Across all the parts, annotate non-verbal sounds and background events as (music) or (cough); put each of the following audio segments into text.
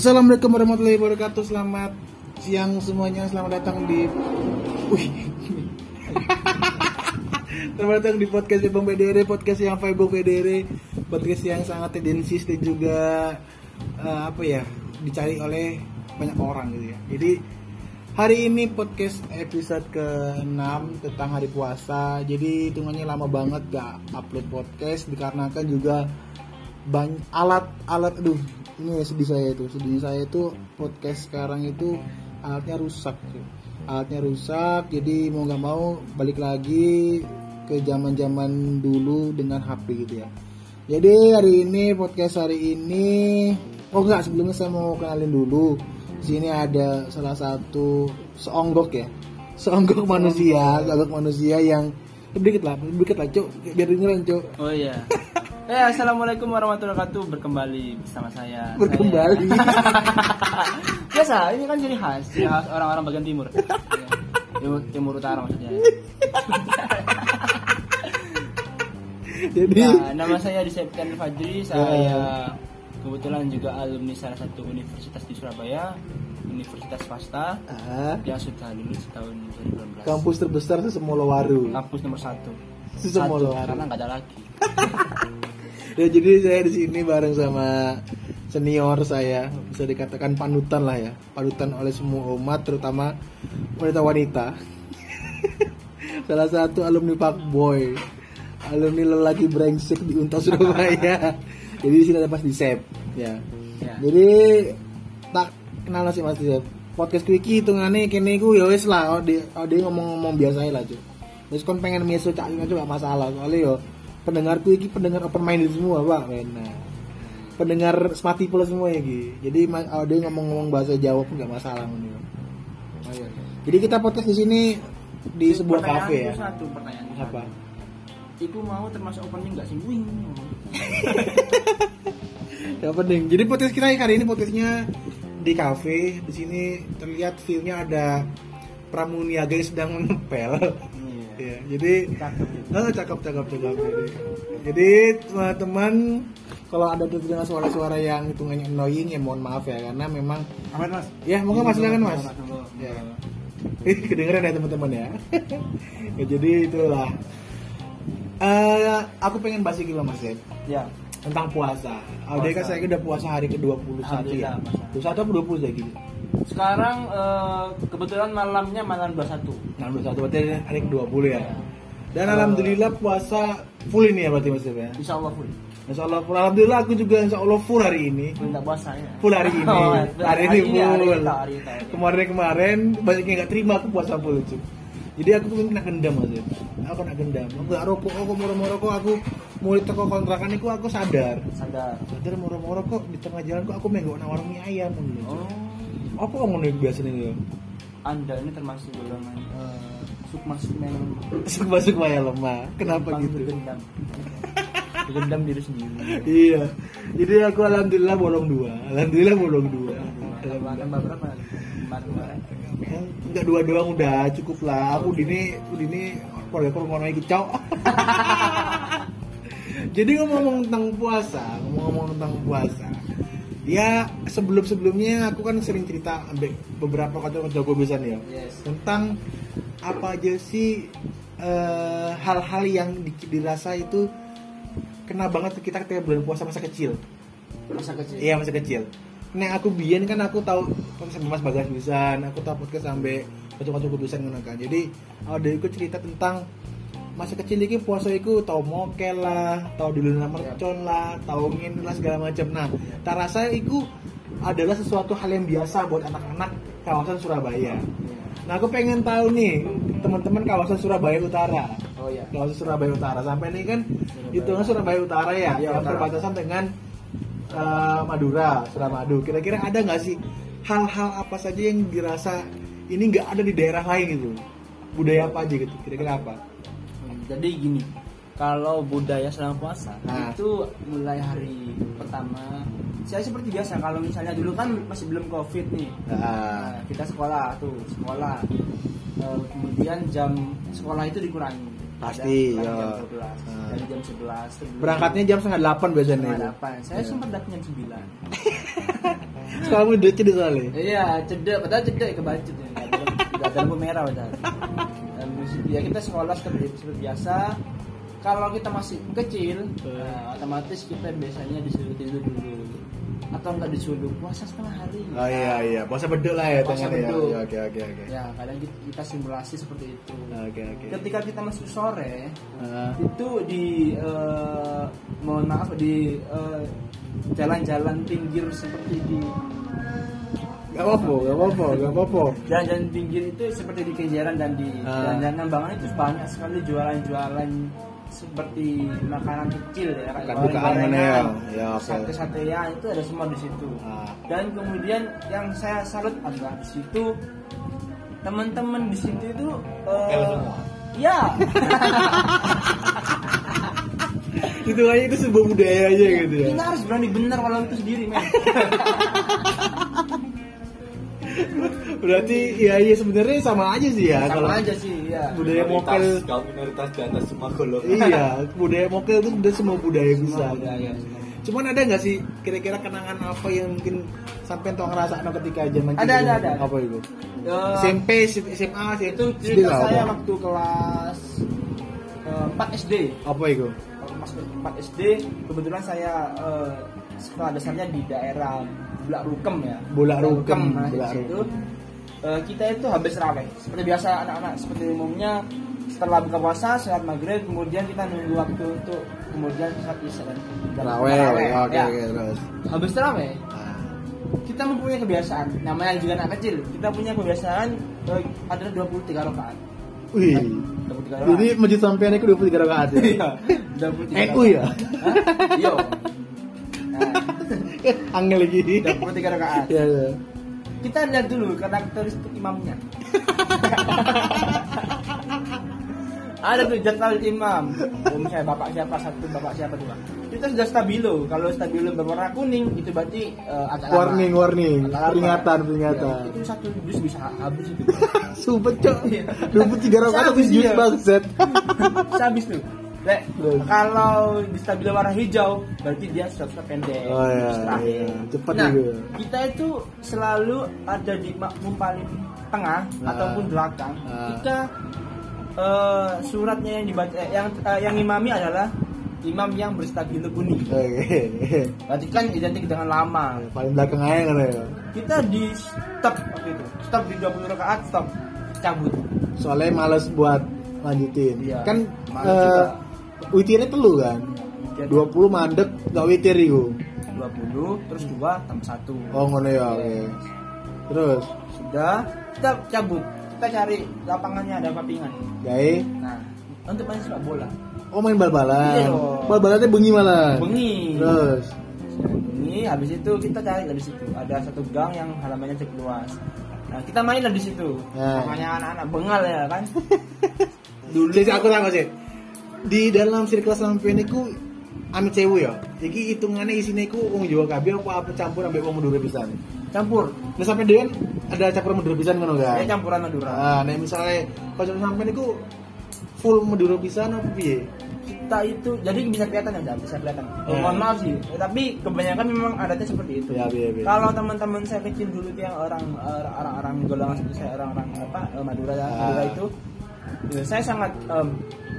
Assalamualaikum warahmatullahi wabarakatuh. Selamat siang semuanya. Selamat datang di Wih. (laughs) Selamat datang di podcast Bang PDR, podcast yang Vibe PDR, podcast yang sangat tendensius dan juga eh, apa ya dicari oleh banyak orang gitu ya. Jadi hari ini podcast episode ke-6 tentang hari puasa. Jadi hitungannya lama banget gak upload podcast dikarenakan juga banyak alat-alat aduh ini sedih saya itu. Sedih saya itu podcast sekarang itu alatnya rusak alatnya rusak jadi mau nggak mau balik lagi ke zaman zaman dulu dengan HP gitu ya. Jadi hari ini podcast hari ini oh enggak sebelumnya saya mau kenalin dulu. Di sini ada salah satu seonggok ya. Seonggok manusia seonggok manusia yang sedikit lah sedikit lah cuk. Biar dengeran cuk. Oh iya. (laughs) Eh, assalamualaikum warahmatullahi wabarakatuh. Berkembali bersama saya. Berkembali. Saya- (laughs) Biasa, ini kan ciri khas, orang-orang bagian timur. (laughs) Ya. Timur, timur utara maksudnya. (laughs) jadi Nah, nama saya di Septian Fajri. Saya kebetulan juga alumni salah satu universitas di Surabaya, Universitas Swasta ah, yang sudah lulus tahun 2019. kampus terbesar itu Semolowaru Kampus nomor satu. Semolowaru. Karena nggak ada lagi. Ya jadi saya di sini bareng sama senior saya bisa dikatakan panutan lah ya. Panutan oleh semua umat terutama wanita-wanita. (laughs) Salah satu alumni Pak Boy. Alumni lelaki brengsek di Unta Surabaya. (laughs) Jadi di sini ada Mas Disep ya. Ya. jadi tak kenal sih Mas Disep. Podcast Quickie hitungannya kene ku ya wis lah oh dia, oh, ngomong-ngomong biasa lah cuy terus kon pengen meso cak itu gak masalah. Soalnya yo pendengar Quickie pendengar open minded semua pak benar pendengar smart people semua ya Gi. jadi ma- oh, dia ngomong-ngomong bahasa Jawa pun gak masalah. Oh, iya. jadi kita podcast di sini di sebuah kafe ya itu Satu pertanyaan. apa Iku mau termasuk opening nggak sih? Wing. (laughs) Yang penting. Jadi podcast kita kali ini podcastnya di kafe. Di sini terlihat view-nya ada pramuniaga yang sedang mengepel. Iya. ya, jadi Cakep. oh, cakep cakep cakep. Jadi, jadi teman-teman kalau ada terdengar suara-suara yang hitungannya annoying ya mohon maaf ya karena memang Aman mas. ya monggo mas silakan mas. Ya. Ya. Kedengeran ya teman-teman ya. (laughs) ya jadi itulah. Eh, aku pengen bahas loh mas Zed Ya. tentang puasa. Puasa. saya udah puasa hari ke-21 ya. Alhamdulillah, Mas. 21 apa 20 lagi? Sekarang eh, kebetulan malamnya malam 21. Nah, 21 berarti hari ke-20 ya. Dan Eh, alhamdulillah puasa full ini ya berarti Mas ya. Insya Allah full. Insya Allah full. Alhamdulillah aku juga insya Allah full hari ini. Nggak puasa ya. Full hari ini. (laughs) Oh, hari ini Hari full. itu, hari itu, ya. Kemarin-kemarin banyak yang nggak terima aku puasa full cuy. Jadi aku tuh kena gendam Dev. Aku kena gendam. Aku gak rokok, aku moro-moro kok aku mulai teko kontrakan itu aku sadar. Sadar. Sadar moro-moro kok di tengah jalan kok aku menggok nawar mie ayam gitu. Oh. Apa ngono iki biasanya ya? Anda ini termasuk golongan eh, sukma sukma yang Masuk ya lemah. Kenapa gampang gitu? bergendam. Bergendam diri sendiri. Iya. Jadi aku alhamdulillah bolong dua. Alhamdulillah bolong dua. Makan berapa? Enggak dua doang udah cukup lah. Aku dini aku dini keluarga aku ngono iki cok. (laughs) Jadi ngomong tentang puasa, ngomong tentang puasa. Ya sebelum sebelumnya aku kan sering cerita ambek beberapa kata-kata gue bisa ya Yes. tentang apa aja sih eh, hal-hal yang di- dirasa itu kena banget ke kita ketika bulan puasa masa kecil. Masa kecil. Iya masa kecil. Nah aku biyen kan aku tahu sampai Mas Bagas Bisan, aku tahu podcast sampai kocok-kocok ngono kan. Jadi ada aku cerita tentang masa kecil iki puasa iku tau mokel lah, tau dulu mercon lah, tau ngin lah segala macam. Nah, tak rasa iku adalah sesuatu hal yang biasa buat anak-anak kawasan Surabaya. Nah, aku pengen tahu nih teman-teman kawasan Surabaya Utara. Oh iya. Kawasan Surabaya Utara sampai ini kan kan Surabaya Utara ya, Iya, yang Utara. perbatasan dengan eh, Madura, Suramadu. Kira-kira ada nggak sih hal-hal apa saja yang dirasa ini nggak ada di daerah lain gitu? Budaya apa aja gitu? Kira-kira apa? Jadi gini, kalau budaya selama puasa Nah. itu mulai hari pertama saya seperti biasa kalau misalnya dulu kan masih belum covid nih Nah, Nah, kita sekolah tuh sekolah Eh, kemudian jam sekolah itu dikurangi Pasti, ya. jam 12 Hmm. dari jam 11 sebelum- berangkatnya jam setengah delapan biasanya. setengah delapan saya Ya. sempat datang jam 9 (laughs) Kamu udah cedek soalnya. Iya, cedek, padahal cedek kebacut ya. Ada lampu merah padahal. Ya kita sekolah seperti, seperti biasa. Kalau kita masih kecil, nah, otomatis kita biasanya disuruh tidur dulu. Atau enggak disuruh puasa setengah hari. Oh iya iya, puasa beduk lah ya Puasa ya. beduk. Iya, Oke oke oke. Ya, kadang kita, kita simulasi seperti itu. Oke oke. Ketika kita masuk sore, Ah, itu di eh, mohon maaf di eh, jalan-jalan pinggir seperti di Gak apa-apa, gak apa-apa, gak apa-apa. jalan-jalan pinggir itu seperti di Kejaran dan di Ah. jalan-jalan Nambangan itu banyak sekali jualan-jualan seperti makanan kecil ya kayak mana ya? Ya, oke. sate-satean itu ada semua di situ Ah. dan kemudian yang saya salut adalah di situ teman-teman di situ itu eh, ya (laughs) Itu aja itu sebuah budaya aja gitu ya. kita harus berani benar kalau itu sendiri men (laughs) Berarti ya iya sebenarnya sama aja sih ya sama kalau aja sih ya budaya mokel. Kau minoritas di atas semua golongan. iya, budaya mokel itu udah semua budaya bisa. Semua budaya. Cuman ada nggak sih kira-kira kenangan apa yang mungkin sampai tuh ngerasa ketika zaman Ada, ada, ada. Apa itu? Eh, SMP, SMA, itu SD cerita saya apa? waktu kelas eh, 4 SD Apa itu? Waktu kelas 4 SD kebetulan saya eh, sekolah dasarnya di daerah Bulak Rukem ya Bulak Rukem, Bulak Rukem. eh, kita itu habis raweh seperti biasa anak-anak seperti umumnya setelah buka puasa saat maghrib kemudian kita nunggu waktu untuk kemudian saat isya dan taraweh, oke ya. oke terus. habis taraweh Ah, kita mempunyai kebiasaan namanya juga anak kecil kita punya kebiasaan eh, adalah 23 rakaat Wih. 23 rakaat Jadi masjid sampean itu 23 rakaat ya. Iya, 23 NU ya? Iya. (laughs) Nah, (laughs) Angel lagi. 23 rakaat. Iya, iya. Kita lihat dulu karakteristik imamnya. (laughs) Ada tuh jadwal imam. Oh, misalnya bapak siapa satu, bapak siapa dua. Kita sudah stabilo. Kalau stabilo berwarna kuning itu berarti eh, agak lama. Warning, warning. Agak lama. Peringatan, peringatan. Ya, itu satu jus bisa habis itu. (laughs) Sumpah cok. Iya. 23 rakaat habis jus iya. bangset. Habis tuh. Lek, kalau di stabilo warna hijau berarti dia stop pendek. Oh, iya, iya. Cepat nah, juga. kita itu selalu ada di makmum paling tengah Nah. ataupun belakang. Nah. Jika eh, suratnya yang dibaca eh, yang eh, yang imami adalah imam yang berstabilo kuning. Oke. Berarti kan identik dengan lama. Paling belakang aja kan ya. Kita di stop waktu itu. Stop di 20 rakaat, stop. Cabut. Soalnya males buat lanjutin. Iya. Kan Males eh juga. Witirnya telu kan. 20 mandek gak witir iku. 20 terus 2 tambah 1. Oh ngono ya. Oke. Yes. Terus sudah kita cabut kita cari lapangannya ada papingan gawe nah untuk main sepak bola oh main bal-balan. Iya. Bal-balannya bengi malah. bengi Terus bengi habis itu kita cari dari situ ada satu gang yang halamannya cukup luas nah kita main lah di situ Nah. namanya anak-anak bengal ya kan (laughs) dulu Sih, aku tahu sih. Di dalam circle sampean iku amit sewu ya. Iki hitungannya isinya iku wong Jawa kabeh apa apa campur ambek wong Madura pisan. campur Nah sampai dewan ada campur Madura pisan ngono ya kan. campuran Madura Nah, nek misalnya kalau sampean iku full Madura pisan apa piye? kita itu jadi bisa kelihatan ya bisa kelihatan Ya. mohon maaf sih tapi kebanyakan memang adatnya seperti itu Ya, iya, iya. kalau teman-teman saya kecil dulu yang orang orang-orang golongan seperti saya orang-orang apa eh, Madura ya. Madura itu ya, saya sangat em,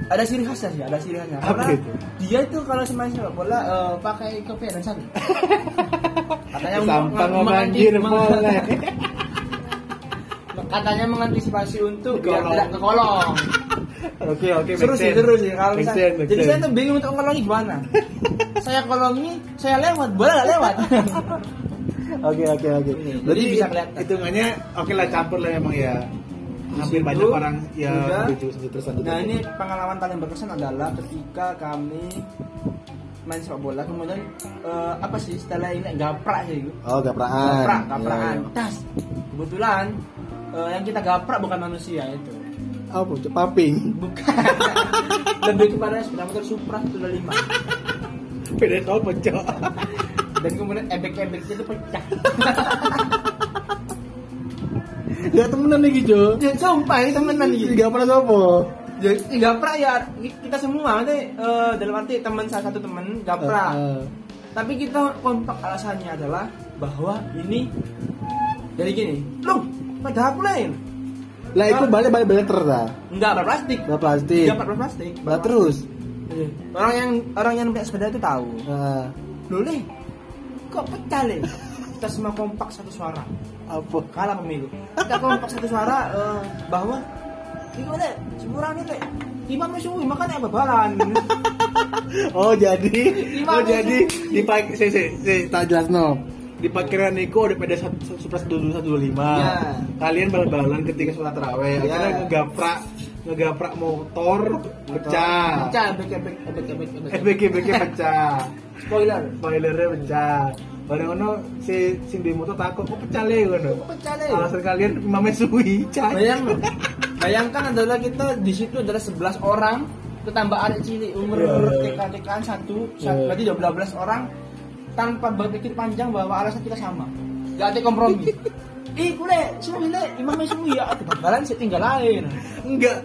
ada ciri khasnya sih ada ciri khasnya karena itu? dia itu kalau semain sepak bola eh, pakai kopi dan sari (laughs) katanya Sampah banjir mulai. (laughs) katanya mengantisipasi untuk biar Kolong. tidak ke kolong (laughs) Oke, oke. seru sih seru sih kalau Make misalnya sense, jadi saya sense. tuh bingung untuk kolongi gimana saya kolongi saya lewat bola gak lewat Oke, oke, oke. Jadi bisa kelihatan. hitungannya oke lah campur lah memang ya. Hampir situ banyak orang ya sudah. terus lanjut. nah ini pengalaman paling berkesan adalah ketika kami main sepak bola kemudian eh, apa sih setelah ini gaprak sih Oh, gapraan. gaprak Iya, gaprakan iya. tas kebetulan eh, yang kita gaprak bukan manusia itu Apa? Cuk, Paping. bukan (laughs) lebih kepada sepeda motor Supra 125 Beda kau pecah. dan kemudian ebek-ebeknya itu pecah (laughs) Gak temenan nih Jo. Ya, sumpah ini temenan gitu. Gak pernah sopo. Ya, gaprak ya kita semua nanti eh, dalam arti teman salah satu teman gaprak. Eh, eh. Tapi kita kompak alasannya adalah bahwa ini jadi gini loh pada aku lain Lah itu balik balik balik terus enggak berplastik Lah plastik. enggak berplastik Lah terus. Iya. orang yang orang yang punya sepeda itu tahu Nah, loh Le, kok pecah le kita semua kompak satu suara apa? kalah pemilu kita kompak satu suara eh, bahwa ini le semurah nih le imam suwi makanya apa balan (laughs) Oh jadi, Lima oh jadi dipakai, saya saya saya tak jelas no. Di parkiran Niko ada pada Supras dua satu lima. Ya. Kalian bal-balan ketika sholat taraweh, Ya. akhirnya ngegaprak ngegaprak motor, pecah. pecah ebek ebek ebek ebek EBG EBG pecah. spoiler Spoilernya pecah. Barang ono si sing di motor takut kok pecah le ngono. kok pecah le Alasan kalian imamnya suwi, cah. Bayang, bayangkan adalah kita di situ adalah 11 orang ketambah adik cilik umur Iya. TK TKan satu, satu berarti 12 orang tanpa berpikir panjang bahwa alasan kita sama. Gak ada kompromi. (laughs) Ih, kule, suwi le, imamnya suwi ya, balan saya tinggal lain. Enggak.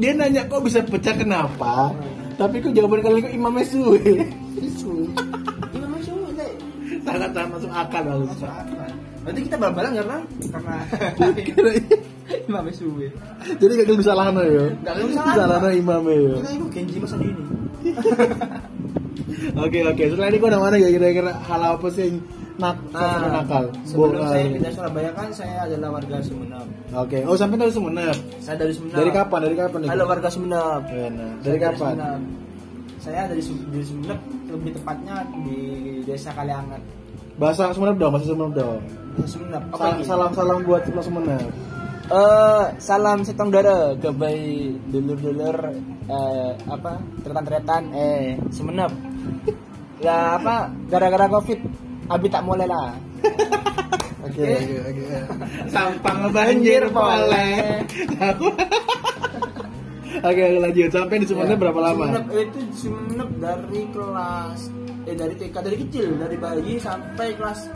Dia nanya kok bisa pecah kenapa? Tapi kok jawaban kalian kok imamnya suwi. Suwi. Sangat sangat masuk akal akal. Berarti kita bal-balan karena karena imamnya suwi. Jadi gak bisa salah ya. Gak bisa salah. Salah imamnya ya. Kita itu Genji masa ini. (laughs) Oke oke. Setelah ini kau ada mana ya kira-kira hal apa sih yang nak nah, nakal? sebelum Bo- saya eh, pindah Surabaya kan saya adalah warga Sumeneb. Oke. Oh sampai dari Sumeneb. Saya dari Sumeneb. Dari kapan? Dari kapan nih? Halo warga Sumeneb. Ya, nah. Dari kapan? Sumeneb. Saya dari dari Sumeneb, lebih tepatnya di Desa Kaliangat. Bahasa Sumeneb dong, bahasa Sumeneb dong. Sumeneb. Apa Salam lagi? salam salam buat orang Sumeneb. Eh, salam setong dara ke bayi dulur-dulur eh, apa tretan-tretan eh Sumeneb. (laughs) ya apa gara-gara Covid abi tak mulai lah. (laughs) Oke oke oke. Sampang banjir boleh. Oke lanjut. Sampai di Sumeneb berapa lama? Sumeneb itu di Sumeneb dari kelas eh dari TK dari kecil dari bayi sampai kelas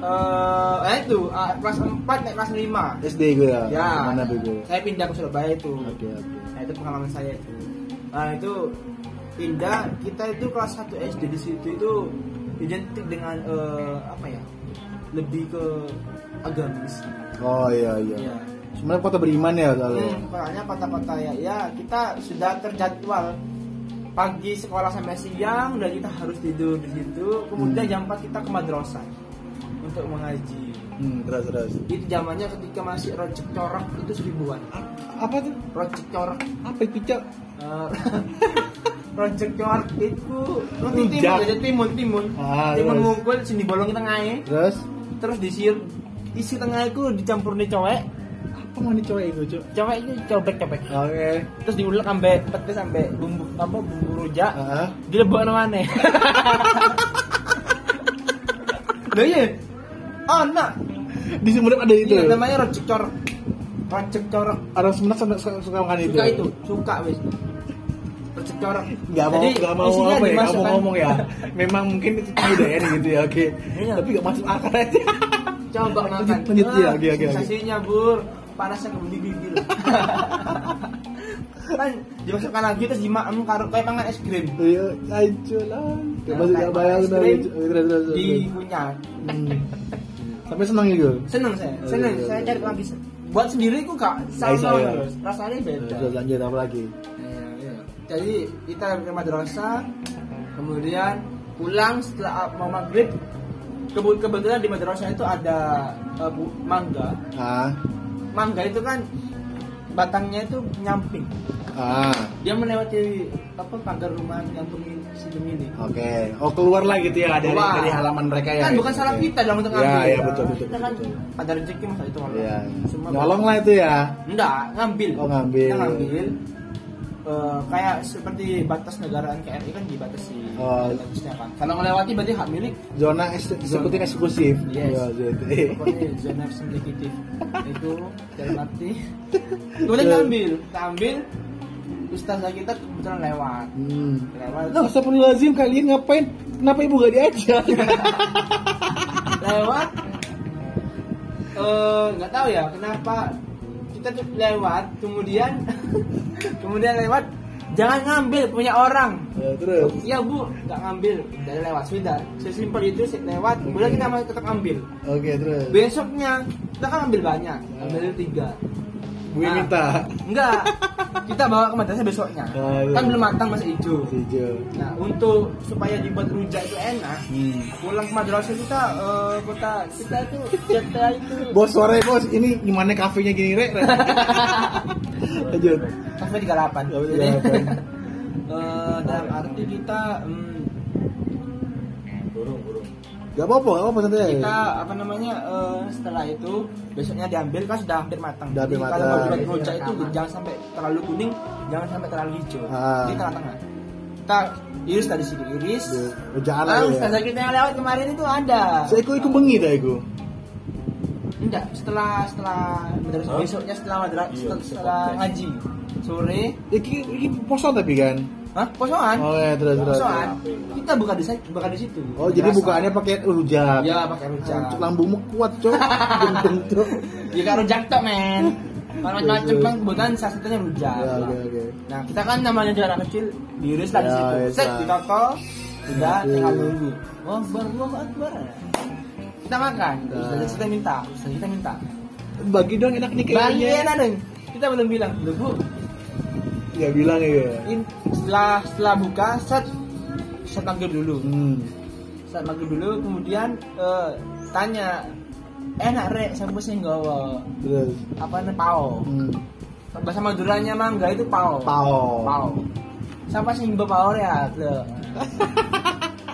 eh eh, itu ah, kelas 4 naik kelas 5. SD gue ya. Ya. Mana gue? Saya pindah ke Surabaya itu. Oke oke. Nah, itu pengalaman saya itu. Nah, itu pindah kita itu kelas 1 SD di situ itu identik dengan eh, apa ya? Lebih ke agamis. Oh iya iya. Iya. Sebenarnya kota beriman ya soalnya. Hmm, soalnya kota-kota ya, ya kita sudah terjadwal pagi sekolah sampai siang dan kita harus tidur di situ. Kemudian Hmm. jam 4 kita ke madrasah untuk mengaji. Hmm, terus terus. Itu zamannya ketika masih rojek corak itu seribuan. Apa tuh? Rojek corak Apa itu cok? Eh, (laughs) Corak itu Rujak. timun aja timun timun Ah, timun ngumpul sini bolong tengahnya Terus? terus disir isi tengah itu dicampur nih cowek Apa mau dicoba itu cok? cowek itu cobek cobek Oke. terus diulek sampai petis sampai bumbu apa bumbu rujak (laughs) Ah. dilebok mana Loh iya oh nah Di Sumeneb ada itu. iya namanya rojek corak rojek corak Orang Sumeneb suka, suka, suka makan itu. suka itu suka wis rojek corak Gak mau, Jadi, gak mau apa ya, gak mau ngomong ya. Memang mungkin itu budaya (laughs) gitu ya, oke. Iya. Tapi gak masuk akal aja. coba makan Lanjut, lanjut, Ah, iya, oke, oke, oke. sensasinya bur panasnya ke gigil (laughs) kan dimasukkan lagi terus dimakan karo kayak pangan es krim Iya, ayo lah. Gak masuk Kayak gak bayang es krim terus. di kunyah Hmm. Sampai senang gitu. seneng saya Oh, seneng iya, saya iya. cari lagi buat sendiri Nggak bisa, sama ya. rasanya beda Terus lanjut apa lagi? Iya, iya. jadi kita ke madrasah kemudian pulang setelah mau maghrib kebetulan di madrasah itu ada eh, bu- mangga Ah, mangga itu kan batangnya itu nyamping ah, dia melewati apa pagar rumah nyamping si Gemini oke. Oh keluar lah gitu ya dari Keluar. dari halaman mereka ya. kan bukan salah kita dalam untuk Ya, ngambil ya, betul, betul, kita kan betul. pada rezeki masa itu Allah. Iya. Semua Nyolong lah itu ya. enggak ngambil Oh, ngambil. kita ngambil Eh, kayak seperti batas negara NKRI kan dibatasi Oh. kalau melewati berarti hak milik Zona eksekutif eksklusif. Yes. Ya, gitu. pokoknya zona sensitif itu dalam arti kemudian kita ambil ustazah kita kebetulan lewat Hmm. lewat Loh, lazim kalian ngapain? Kenapa ibu gak diajak? (laughs) lewat eh nggak tahu ya kenapa kita tuh lewat kemudian (laughs) kemudian lewat jangan ngambil punya orang Eh, terus Iya bu, nggak ngambil dari lewat sudah. Sesimpel itu sih lewat, kemudian kita masih tetap ambil. oke terus Besoknya kita kan ambil banyak, ambil tiga. gue Nah, minta Enggak, kita bawa ke madrasah besoknya. (laughs) Iya. Kan belum matang masih hijau. hijau Nah untuk supaya dibuat rujak itu enak, hmm. pulang ke madrasah kita eh, kita kita itu kita itu bos sore bos ini gimana kafenya gini rek Rek? (laughs) lanjut kafe 38 Kafe Jadi, 38. eh, dalam arti kita hmm, burung burung gak apa-apa gak apa-apa santai kita apa namanya eh, setelah itu besoknya diambil kan sudah hampir matang. Udah hampir Jadi matang. Kalau mau buat rujak itu jangan sampai terlalu kuning, jangan sampai terlalu hijau. Ah. Di tengah-tengah. Kita iris tadi situ iris. Duh, Rujaan Ah, aja ustazah ya kita yang lewat kemarin itu ada. saya ikut ikut bengi dah iku Enggak, setelah setelah madrasah Hah? besoknya setelah madrasah Iya, setelah, setelah ngaji sore. iki iki poso tapi kan Hah? Kosongan? oh ya terus terus Kosongan. Kita buka di situ, buka di situ. oh jadi Madrasah. bukaannya pakai rujak Ya, pakai rujak. Hancur, lambungmu kuat cok gendeng cok (laughs) Ya kan rujak tok, men. (laughs) Kalau macam-macam bang, kebetulan salah satunya rujak. ya oke oke Nah, kita kan namanya jarak kecil, diiris lah di Ya, situ. ya, Set, ya. ditoto, sudah Oke. tinggal nunggu. Oh, baru akbar. Kita makan, Nah. Ustaz kita minta, Ustaz kita minta. bagi dong enak nih Bagi kayaknya enak dong. Kita belum bilang, "Loh, Bu, ya bilang ya in- setelah setelah buka, set set maghrib dulu. hmm. Set maghrib dulu, kemudian eh, tanya, enak rek, siapa sih nggawa terus apa namanya pao? hmm. Bahasa Maduranya mangga itu pao. pao Pao. Siapa sih nggawa pao ya? (laughs)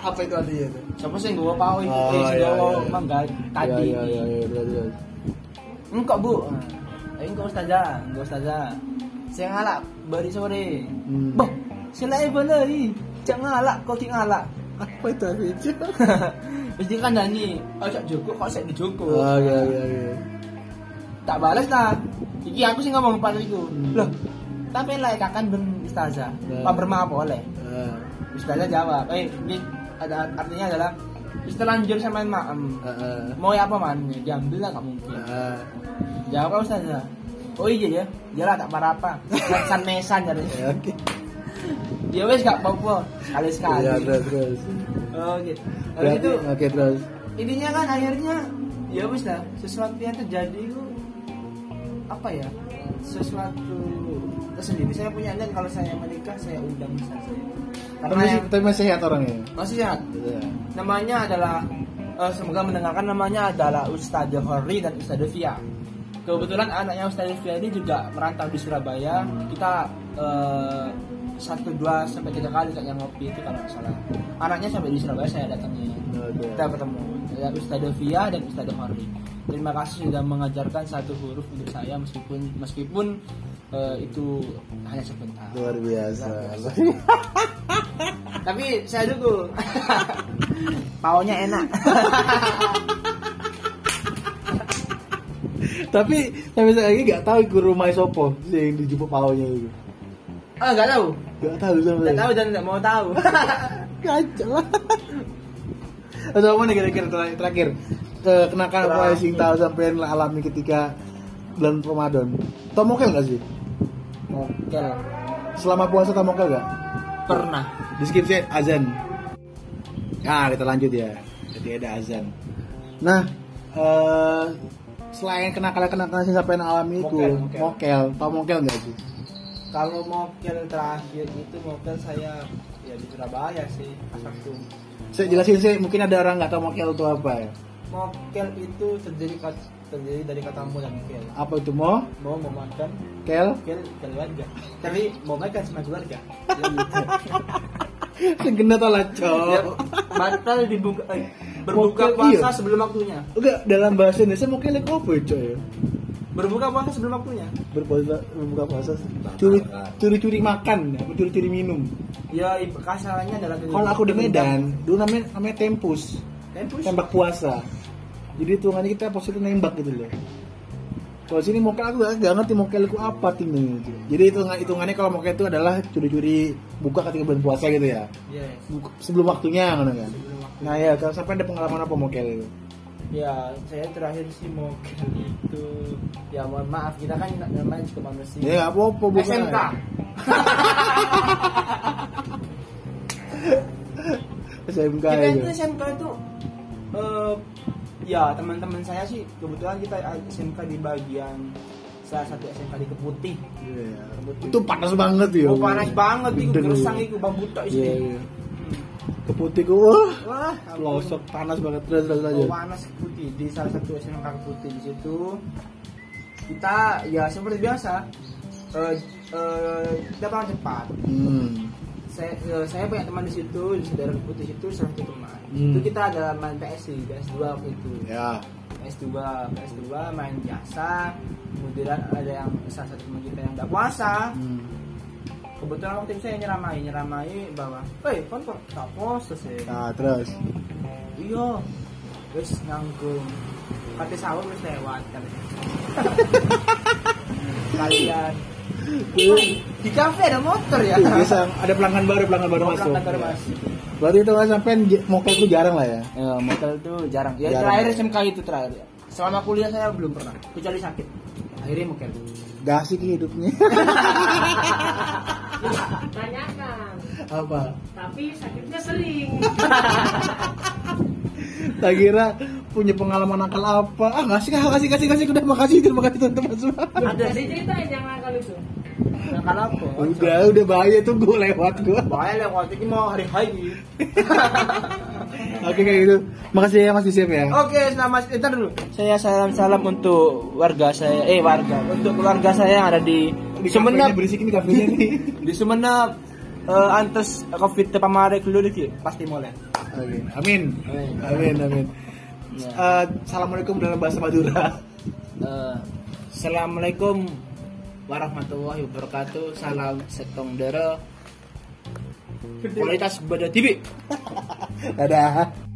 apa itu artinya itu Siapa sih nggawa pao itu? Oh, eh, sing iya, nggawa iya. mangga tadi. ya ya ya, ya terus terus Engkau bu. Eh, engkau ustazah, engkau ustazah. Saya ngalak bari sore. Hmm. Bah, selain boleh. Jangan ngalak, kau tik ngalak. apa itu artinya (laughs) dia kan nyanyi, oh cak Joko, kok saya di Joko. oke oke oke Tak balas lah. Iki aku sih ngomong pada itu. Hmm. Loh, tapi lah kakan ben ustazah. Ya. Pak bermaaf boleh. Ah, Ustazah jawab, eh ada artinya adalah terlanjur sama maem. ah. Mau ya apa man? Diambil lah gak mungkin. Ah, Jawab apa ustazah? Oh iya ya, lah tak parah apa. San mesan jadi. (laughs) ya, oke Ya wes gak apa-apa, sekali sekali. ya terus terus Oh gitu. Itu oke terus intinya kan akhirnya ya wes lah sesuatu yang terjadi itu apa ya sesuatu tersendiri saya punya dan kalau saya menikah saya undang ustaz saya karena masih, yang tapi masih sehat orangnya? Masih sehat. Ya. namanya adalah eh, semoga mendengarkan namanya adalah Ustadz Hori dan Ustadz Fia kebetulan anaknya Ustadz Fia ini juga merantau di Surabaya. Kita eh, satu dua sampai tiga kali kayaknya ngopi itu kalau nggak salah. Anaknya sampai di Surabaya saya datangnya Oke. kita bertemu. Ada Ustadz Fia dan Ustadz Hori terima kasih sudah mengajarkan satu huruf untuk saya meskipun meskipun eh, itu hanya sebentar. Luar biasa. (laughs) Tapi saya dukung. (laughs) Paunya enak. (laughs) Tapi tapi saya lagi nggak tahu ke rumah sopo sih yang dijemput paunya itu ah nggak tahu. Nggak tahu sama nggak tahu dan nggak mau tahu. Kacau. Lah atau apa nih kira-kira terakhir, kenakalan apa yang tahu sampai alami ketika bulan Ramadan. Tau mokel nggak sih? Mokel. Selama puasa tau mokel nggak pernah. Di skip sih azan. Nah kita lanjut ya. Jadi ada azan. Nah eh selain kenakalan kenakalan sih sampai alami itu Mokel, mokel. mokel. Tau mokel nggak sih? Kalau mokel terakhir itu mokel saya ya di Surabaya sih satu saya jelasin sih mungkin ada orang nggak tahu mokel itu apa ya. Mokel itu kat- terdiri dari kata mo dan kel. Apa itu mo mau memakan kel? kel keluarga tapi mau makan sama keluarga. (laughs) Ya gitu. Segena tau lah Ya, cok batal dibuka eh, berbuka Mokel, iya. puasa sebelum waktunya. Enggak dalam bahasa Indonesia mokel itu apa ya cok ya? Berbuka puasa sebelum waktunya. Berpuasa berbuka puasa curi curi curi makan apa curi curi minum? Ya ibu- kasarannya adalah kalau aku di Medan dulu namanya namanya tempus. Tempus? Tembak puasa jadi hitungannya kita positif nembak gitu loh kalau sini mokel aku gak, gak ngerti mokel itu apa tinggal gitu. jadi hitungan hitungannya kalau mokel itu adalah curi-curi buka ketika bulan puasa gitu ya yes Buka- sebelum waktunya kan sebelum nah ya kalau sampai ada pengalaman apa mokel itu Ya, saya terakhir sih kali itu ya mohon maaf kita kan namanya juga manusia. Ya nggak apa-apa bukan. SMK. SMK (laughs) kita itu. itu SMK itu eh ya teman-teman saya sih kebetulan kita SMK di bagian salah satu SMK di Keputih. Iya. Keputih. Itu panas banget ya. Oh, panas banget itu gersang itu bambu tok Iya, sih. iya. Keputih ku wah Wah, losok panas banget terus terus aja. Oh, panas putih di salah satu SMK putih di situ kita ya seperti biasa eh eh, kita pulang cepat Hmm. Saya eh, saya banyak teman di situ di saudara putih itu salah satu teman. Hmm. itu kita ada main PS di PS2 waktu itu. Ya. PS2 PS2 main biasa kemudian ada yang salah satu teman kita yang nggak puasa. Hmm. kebetulan waktu itu saya nyeramai nyeramai bahwa hei kan kok tak puasa sih. Nah, terus. iya. Wis nganggung kate sahur wis lewat kan (laughs) kalian di kafe ada motor ya Biasa ada pelanggan baru, pelanggan baru Oh, masuk. pelanggan baru masuk. Berarti itu kan sampai mokelku jarang lah ya. ya motor itu jarang ya Jarang. terakhir SMK itu terakhir ya selama kuliah saya belum pernah kecuali sakit akhirnya motor Gak asik hidupnya. (laughs) Tanyakan. Apa? Tapi sakitnya sering. (laughs) Tak kira punya pengalaman nakal apa? Ah, ngasih ah, kasih kasih kasih udah makasih terima kasih teman-teman semua. ada sih ceritain yang nakal itu. Nakal apa Udah, udah bahaya tuh gue lewat gue. bahaya lewat ini mau hari hari (laughs) Oke kayak gitu. Makasih ya Mas Yusuf ya. Oke, selamat entar dulu. Saya salam-salam untuk warga saya, eh warga, untuk keluarga saya yang ada di, Di kafenya berisik ini kafenya nih. (laughs) Di Sumeneb eh, antes Covid tepamare dulu dikit, pasti mulai. Amin. Amin. Amin amin. Eh, Assalamualaikum dalam bahasa Madura. Eh, Assalamualaikum warahmatullahi wabarakatuh. Salam setong dere. Kualitas beda TV. (laughs) Dadah.